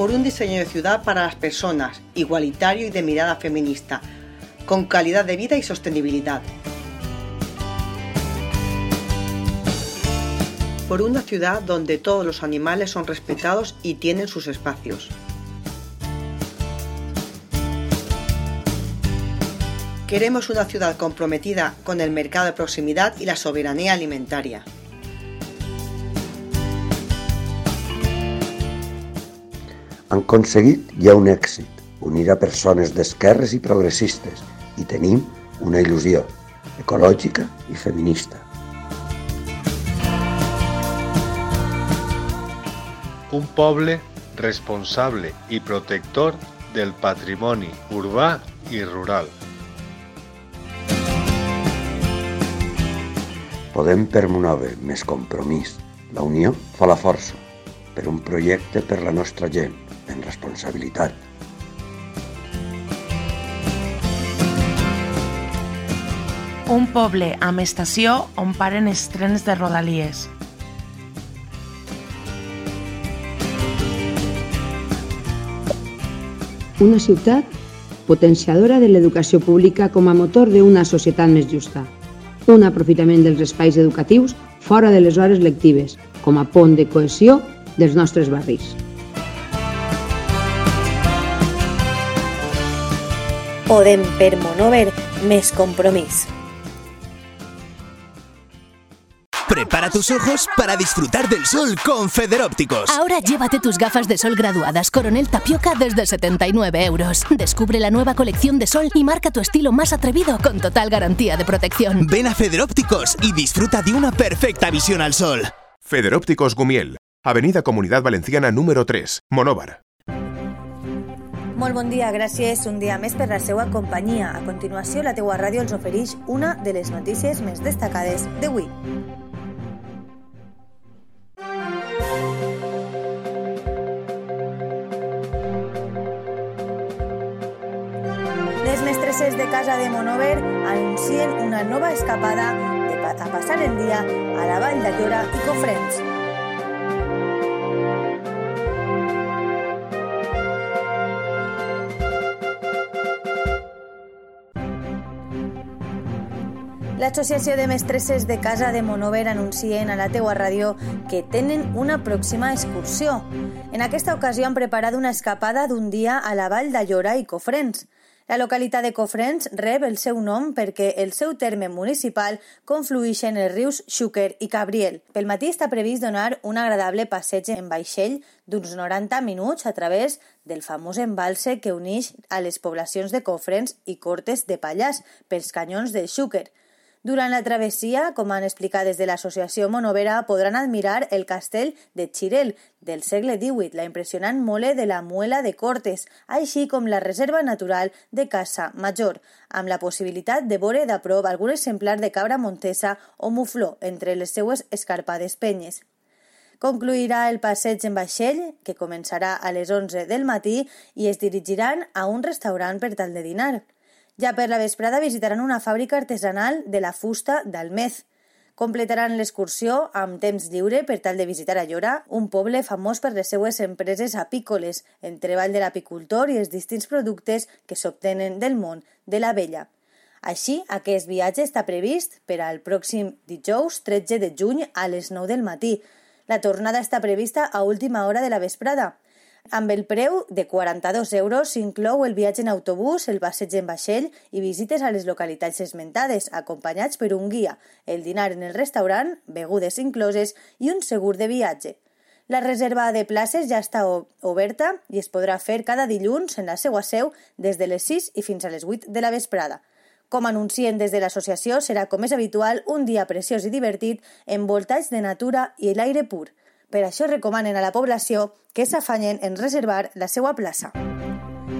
por un diseño de ciudad para las personas, igualitario y de mirada feminista, con calidad de vida y sostenibilidad. Por una ciudad donde todos los animales son respetados y tienen sus espacios. Queremos una ciudad comprometida con el mercado de proximidad y la soberanía alimentaria. Han aconseguit ja un èxit, unir a persones d'esquerres i progressistes, i tenim una il·lusió ecològica i feminista. Un poble responsable i protector del patrimoni urbà i rural. Podem permoure més compromís. La unió fa la força per un projecte per la nostra gent, en responsabilitat. Un poble amb estació on paren els trens de Rodalies. Una ciutat potenciadora de l'educació pública com a motor d'una societat més justa. Un aprofitament dels espais educatius fora de les hores lectives, com a pont de cohesió dels nostres barris. Podem permover més compromís. Prepara tus ojos para disfrutar del sol con Federópticos. Ahora llévate tus gafas de sol graduadas Coronel Tapioca desde 79 euros. Descubre la nueva colección de sol y marca tu estilo más atrevido con total garantía de protección. Ven a Federópticos y disfruta de una perfecta visión al sol. Federópticos Gumiel, Avenida Comunidad Valenciana número 3, Monóvar. Molt bon dia, gràcies un dia més per la seva companyia. A continuació, la teua ràdio els ofereix una de les notícies més destacades d'avui. Les mestresses de casa de Monover anuncien una nova escapada de pa a passar el dia a la Vall d'Allora i Cofrents. L'Associació de Mestresses de Casa de Monover anuncien a la teua ràdio que tenen una pròxima excursió. En aquesta ocasió han preparat una escapada d'un dia a la Vall d'Allora i Cofrents. La localitat de Cofrents rep el seu nom perquè el seu terme municipal conflueix en els rius Xúquer i Cabriel. Pel matí està previst donar un agradable passeig en vaixell d'uns 90 minuts a través del famós embalse que uneix a les poblacions de Cofrents i Cortes de Pallars pels canyons del Xúquer. Durant la travessia, com han explicat des de l'associació Monovera, podran admirar el castell de Xirel del segle XVIII, la impressionant mole de la Muela de Cortes, així com la reserva natural de Casa Major, amb la possibilitat de veure de prop algun exemplar de cabra montesa o mufló entre les seues escarpades penyes. Concluirà el passeig en vaixell, que començarà a les 11 del matí, i es dirigiran a un restaurant per tal de dinar. Ja per la vesprada visitaran una fàbrica artesanal de la fusta d'Almez. Completaran l'excursió amb temps lliure per tal de visitar Allora, un poble famós per les seues empreses apícoles, en treball de l'apicultor i els distints productes que s'obtenen del món de la vella. Així, aquest viatge està previst per al pròxim dijous 13 de juny a les 9 del matí. La tornada està prevista a última hora de la vesprada. Amb el preu de 42 euros s'inclou el viatge en autobús, el passeig en vaixell i visites a les localitats esmentades, acompanyats per un guia, el dinar en el restaurant, begudes incloses i un segur de viatge. La reserva de places ja està oberta i es podrà fer cada dilluns en la seva seu des de les 6 i fins a les 8 de la vesprada. Com anuncien des de l'associació, serà com és habitual un dia preciós i divertit envoltats de natura i l'aire pur. Per això recomanen a la població que s'afanyen en reservar la seva plaça.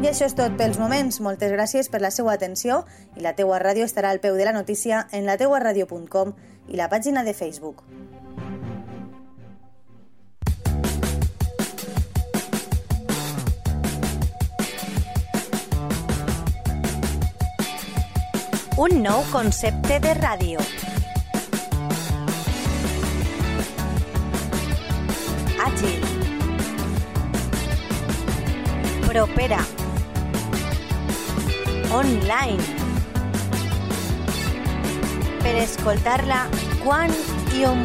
I això és tot pels moments. Moltes gràcies per la seva atenció i la teua ràdio estarà al peu de la notícia en lateuaradio.com i la pàgina de Facebook. Un nou concepte de ràdio. Àgil. propera, online, per escoltar-la quan i on.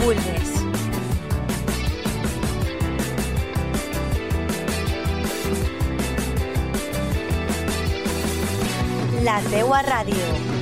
La teua ràdio.